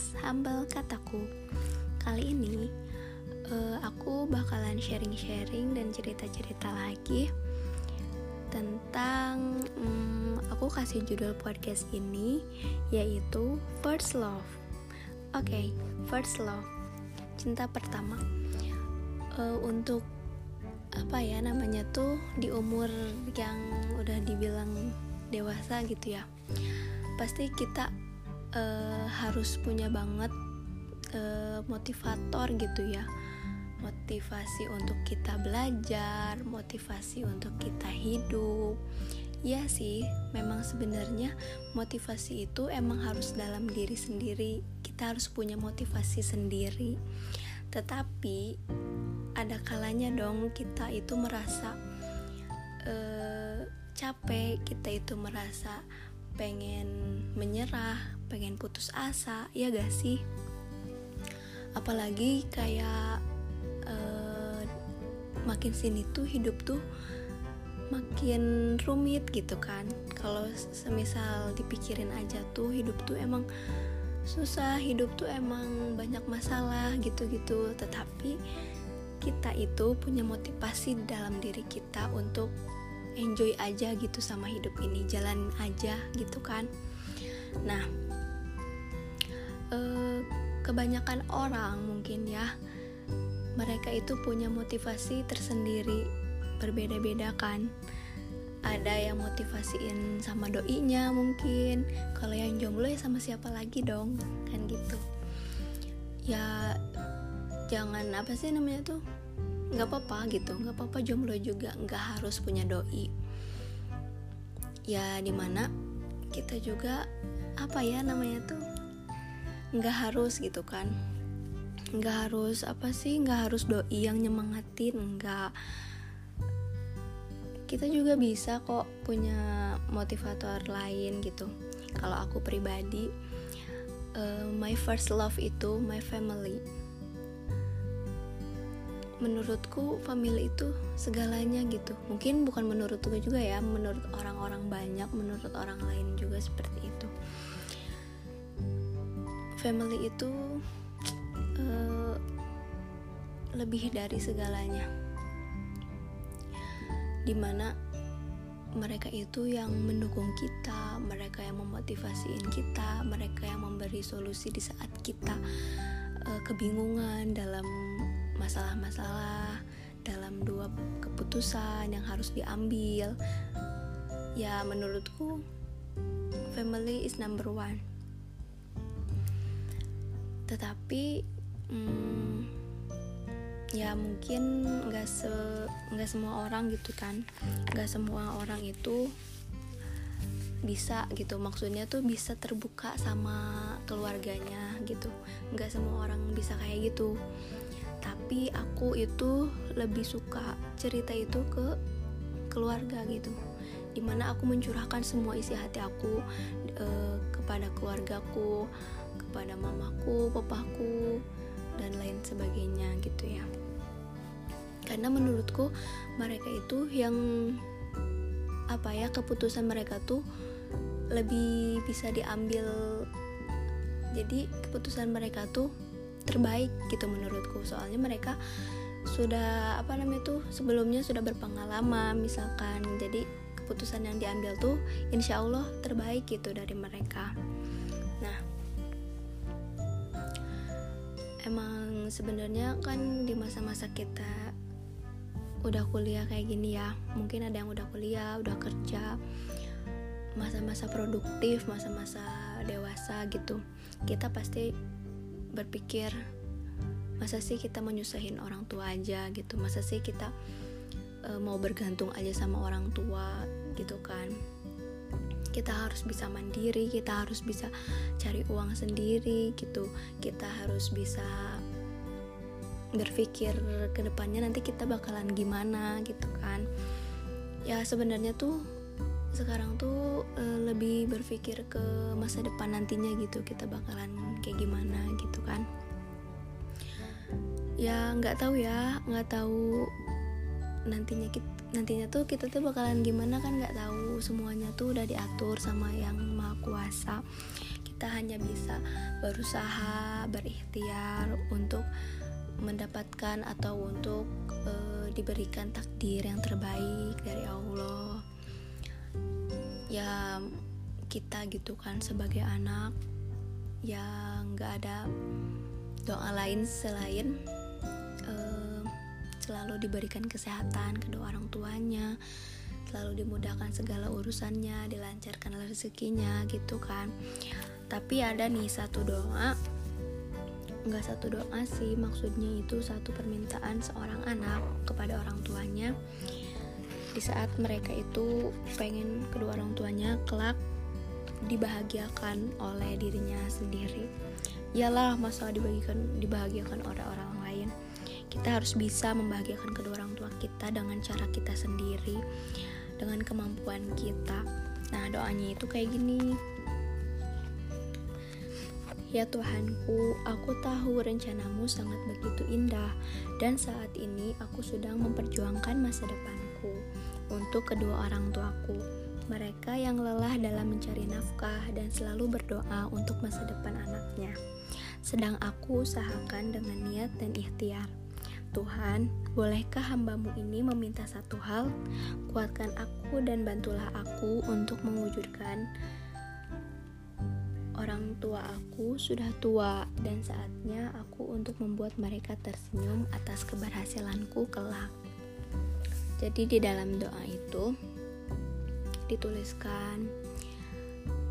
podcast Humble Kataku. Kali ini uh, aku bakalan sharing-sharing dan cerita-cerita lagi tentang um, aku kasih judul podcast ini yaitu First Love. Oke, okay, First Love, cinta pertama. Uh, untuk apa ya namanya tuh di umur yang udah dibilang dewasa gitu ya pasti kita uh, harus punya banget uh, motivator gitu ya. Motivasi untuk kita belajar motivasi untuk kita hidup. Ya sih memang sebenarnya motivasi itu emang harus dalam diri sendiri. Kita harus punya motivasi sendiri. Tetapi ada kalanya dong kita itu merasa uh, capek kita itu merasa pengen menyerah, pengen putus asa, ya gak sih? Apalagi kayak uh, makin sini tuh hidup tuh makin rumit gitu kan. Kalau semisal dipikirin aja tuh hidup tuh emang susah, hidup tuh emang banyak masalah gitu-gitu. Tetapi kita itu punya motivasi dalam diri kita untuk enjoy aja gitu sama hidup ini jalan aja gitu kan. Nah eh, kebanyakan orang mungkin ya mereka itu punya motivasi tersendiri berbeda-beda kan. Ada yang motivasiin sama doinya mungkin kalau yang jomblo ya sama siapa lagi dong kan gitu. Ya jangan apa sih namanya tuh nggak apa-apa gitu nggak apa-apa jomblo juga nggak harus punya doi. Ya di mana kita juga apa ya namanya tuh nggak harus gitu kan. Nggak harus apa sih nggak harus doi yang nyemangatin nggak. Kita juga bisa kok punya motivator lain gitu. Kalau aku pribadi uh, my first love itu my family menurutku family itu segalanya gitu. Mungkin bukan menurut gue juga ya menurut orang-orang banyak menurut orang lain juga seperti itu. Family itu uh, lebih dari segalanya. Di mana mereka itu yang mendukung kita, mereka yang memotivasiin kita, mereka yang memberi solusi di saat kita uh, kebingungan dalam masalah-masalah dalam dua keputusan yang harus diambil. Ya menurutku family is number one. Tetapi hmm, ya mungkin nggak se nggak semua orang gitu kan. Nggak semua orang itu bisa gitu. Maksudnya tuh bisa terbuka sama keluarganya gitu. Nggak semua orang bisa kayak gitu tapi aku itu lebih suka cerita itu ke keluarga gitu. Di mana aku mencurahkan semua isi hati aku e, kepada keluargaku kepada mamaku papaku dan lain sebagainya gitu ya. Karena menurutku mereka itu yang apa ya keputusan mereka tuh lebih bisa diambil. Jadi keputusan mereka tuh terbaik gitu menurutku. Soalnya mereka sudah apa namanya tuh sebelumnya sudah berpengalaman misalkan. Jadi keputusan yang diambil tuh insya Allah terbaik gitu dari mereka. Nah emang sebenarnya kan di masa-masa kita udah kuliah kayak gini ya. Mungkin ada yang udah kuliah udah kerja masa-masa produktif masa-masa dewasa gitu. Kita pasti berpikir masa sih kita menyusahin orang tua aja? Gitu. Masa sih kita e, mau bergantung aja sama orang tua? Gitu kan. Kita harus bisa mandiri kita harus bisa cari uang sendiri. Gitu. Kita harus bisa berpikir ke depannya nanti kita bakalan gimana? Gitu kan. Ya sebenarnya tuh sekarang tuh e, lebih berpikir ke masa depan nantinya gitu kita bakalan kayak gimana gitu kan. Ya nggak tahu ya nggak tahu nantinya kita nantinya tuh kita tuh bakalan gimana kan nggak tahu. Semuanya tuh udah diatur sama yang maha kuasa. Kita hanya bisa berusaha berikhtiar untuk mendapatkan atau untuk uh, diberikan takdir yang terbaik dari Allah ya kita gitu kan sebagai anak yang nggak ada doa lain selain uh, selalu diberikan kesehatan kedua orang tuanya selalu dimudahkan segala urusannya dilancarkan rezekinya gitu kan. Tapi ada nih satu doa nggak satu doa sih maksudnya itu satu permintaan seorang anak kepada orang tuanya di saat mereka itu pengen kedua orang tuanya kelak dibahagiakan oleh dirinya sendiri. Iyalah masalah dibagikan dibahagiakan oleh orang lain. Kita harus bisa membahagiakan kedua orang tua kita dengan cara kita sendiri dengan kemampuan kita. Nah doanya itu kayak gini. Ya Tuhanku, aku tahu rencanamu sangat begitu indah. Dan saat ini aku sedang memperjuangkan masa depanku untuk kedua orang tuaku. Mereka yang lelah dalam mencari nafkah dan selalu berdoa untuk masa depan anaknya. Sedang aku usahakan dengan niat dan ikhtiar. Tuhan, bolehkah hambamu ini meminta satu hal? Kuatkan aku dan bantulah aku untuk mewujudkan Orang tua aku sudah tua dan saatnya aku untuk membuat mereka tersenyum atas keberhasilanku kelak. Jadi di dalam doa itu dituliskan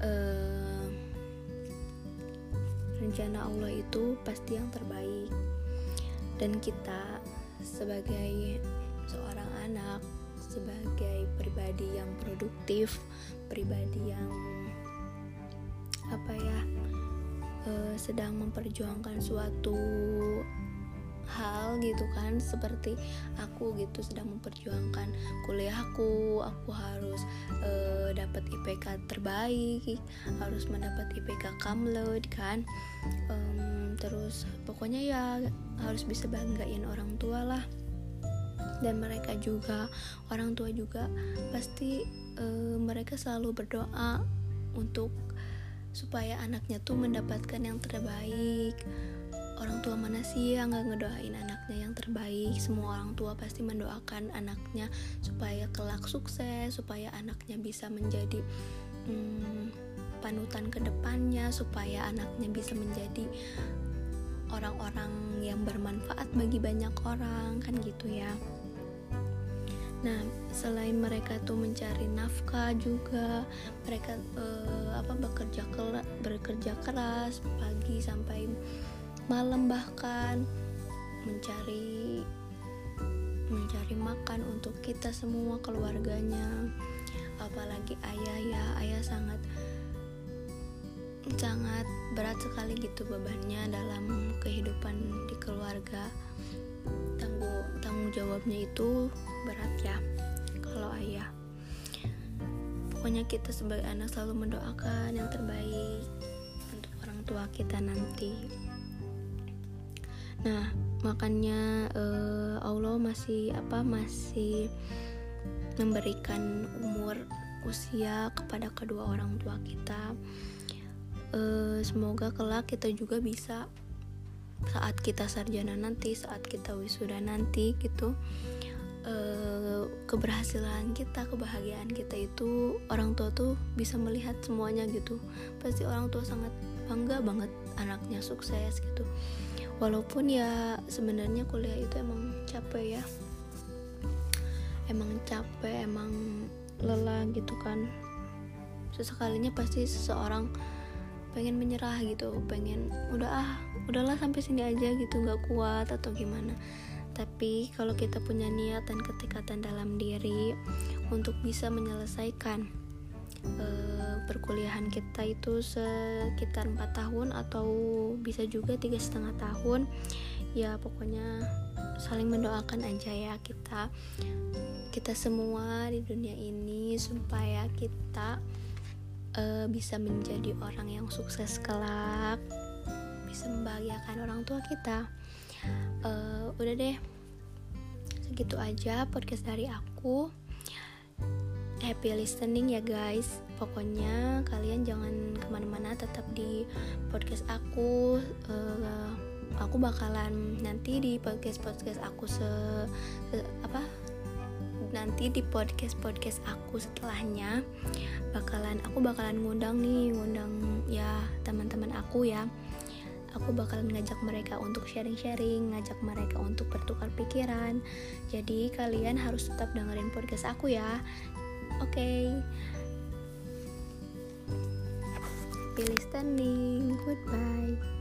uh, rencana Allah itu pasti yang terbaik. Dan kita sebagai seorang anak sebagai pribadi yang produktif pribadi yang apa ya uh, sedang memperjuangkan suatu hal gitu kan seperti aku gitu sedang memperjuangkan kuliahku aku harus uh, dapat IPK terbaik harus mendapat IPK kamlud kan. Um, terus pokoknya ya harus bisa banggain orang tua lah. Dan mereka juga orang tua juga pasti uh, mereka selalu berdoa untuk supaya anaknya tuh mendapatkan yang terbaik orang tua mana sih yang gak ngedoain anaknya yang terbaik? Semua orang tua pasti mendoakan anaknya supaya kelak sukses supaya anaknya bisa menjadi hmm, panutan ke depannya supaya anaknya bisa menjadi orang-orang yang bermanfaat bagi banyak orang kan gitu ya. Nah, selain mereka tuh mencari nafkah juga, mereka uh, apa bekerja keras, bekerja keras pagi sampai malam bahkan mencari mencari makan untuk kita semua keluarganya. Apalagi ayah ya, ayah sangat sangat berat sekali gitu bebannya dalam kehidupan di keluarga. Tanggung tanggung jawabnya itu berat ya kalau ayah. Pokoknya kita sebagai anak selalu mendoakan yang terbaik untuk orang tua kita nanti nah makanya uh, Allah masih apa masih memberikan umur usia kepada kedua orang tua kita. Uh, semoga kelak kita juga bisa saat kita sarjana nanti saat kita wisuda nanti gitu. Uh, keberhasilan kita kebahagiaan kita itu orang tua tuh bisa melihat semuanya gitu. Pasti orang tua sangat bangga banget anaknya sukses gitu walaupun ya sebenarnya kuliah itu emang capek ya. Emang capek emang lelah gitu kan. Sesekalinya pasti seseorang pengen menyerah gitu pengen udah ah udahlah sampai sini aja gitu nggak kuat atau gimana. Tapi kalau kita punya niat dan ketekatan dalam diri untuk bisa menyelesaikan perkuliahan kita itu sekitar 4 tahun atau bisa juga tiga setengah tahun. Ya pokoknya saling mendoakan aja ya kita. Kita semua di dunia ini supaya kita uh, bisa menjadi orang yang sukses kelak bisa membahagiakan orang tua kita. Uh, udah deh. Segitu aja podcast dari aku happy listening ya guys pokoknya kalian jangan ke mana-mana tetap di podcast aku uh, aku bakalan nanti di podcast podcast aku se, se apa nanti di podcast podcast aku setelahnya bakalan aku bakalan ngundang nih ngundang ya teman-teman aku ya aku bakalan ngajak mereka untuk sharing-sharing, ngajak mereka untuk bertukar pikiran. Jadi kalian harus tetap dengerin podcast aku ya. Oke. Okay. Be listening. Goodbye.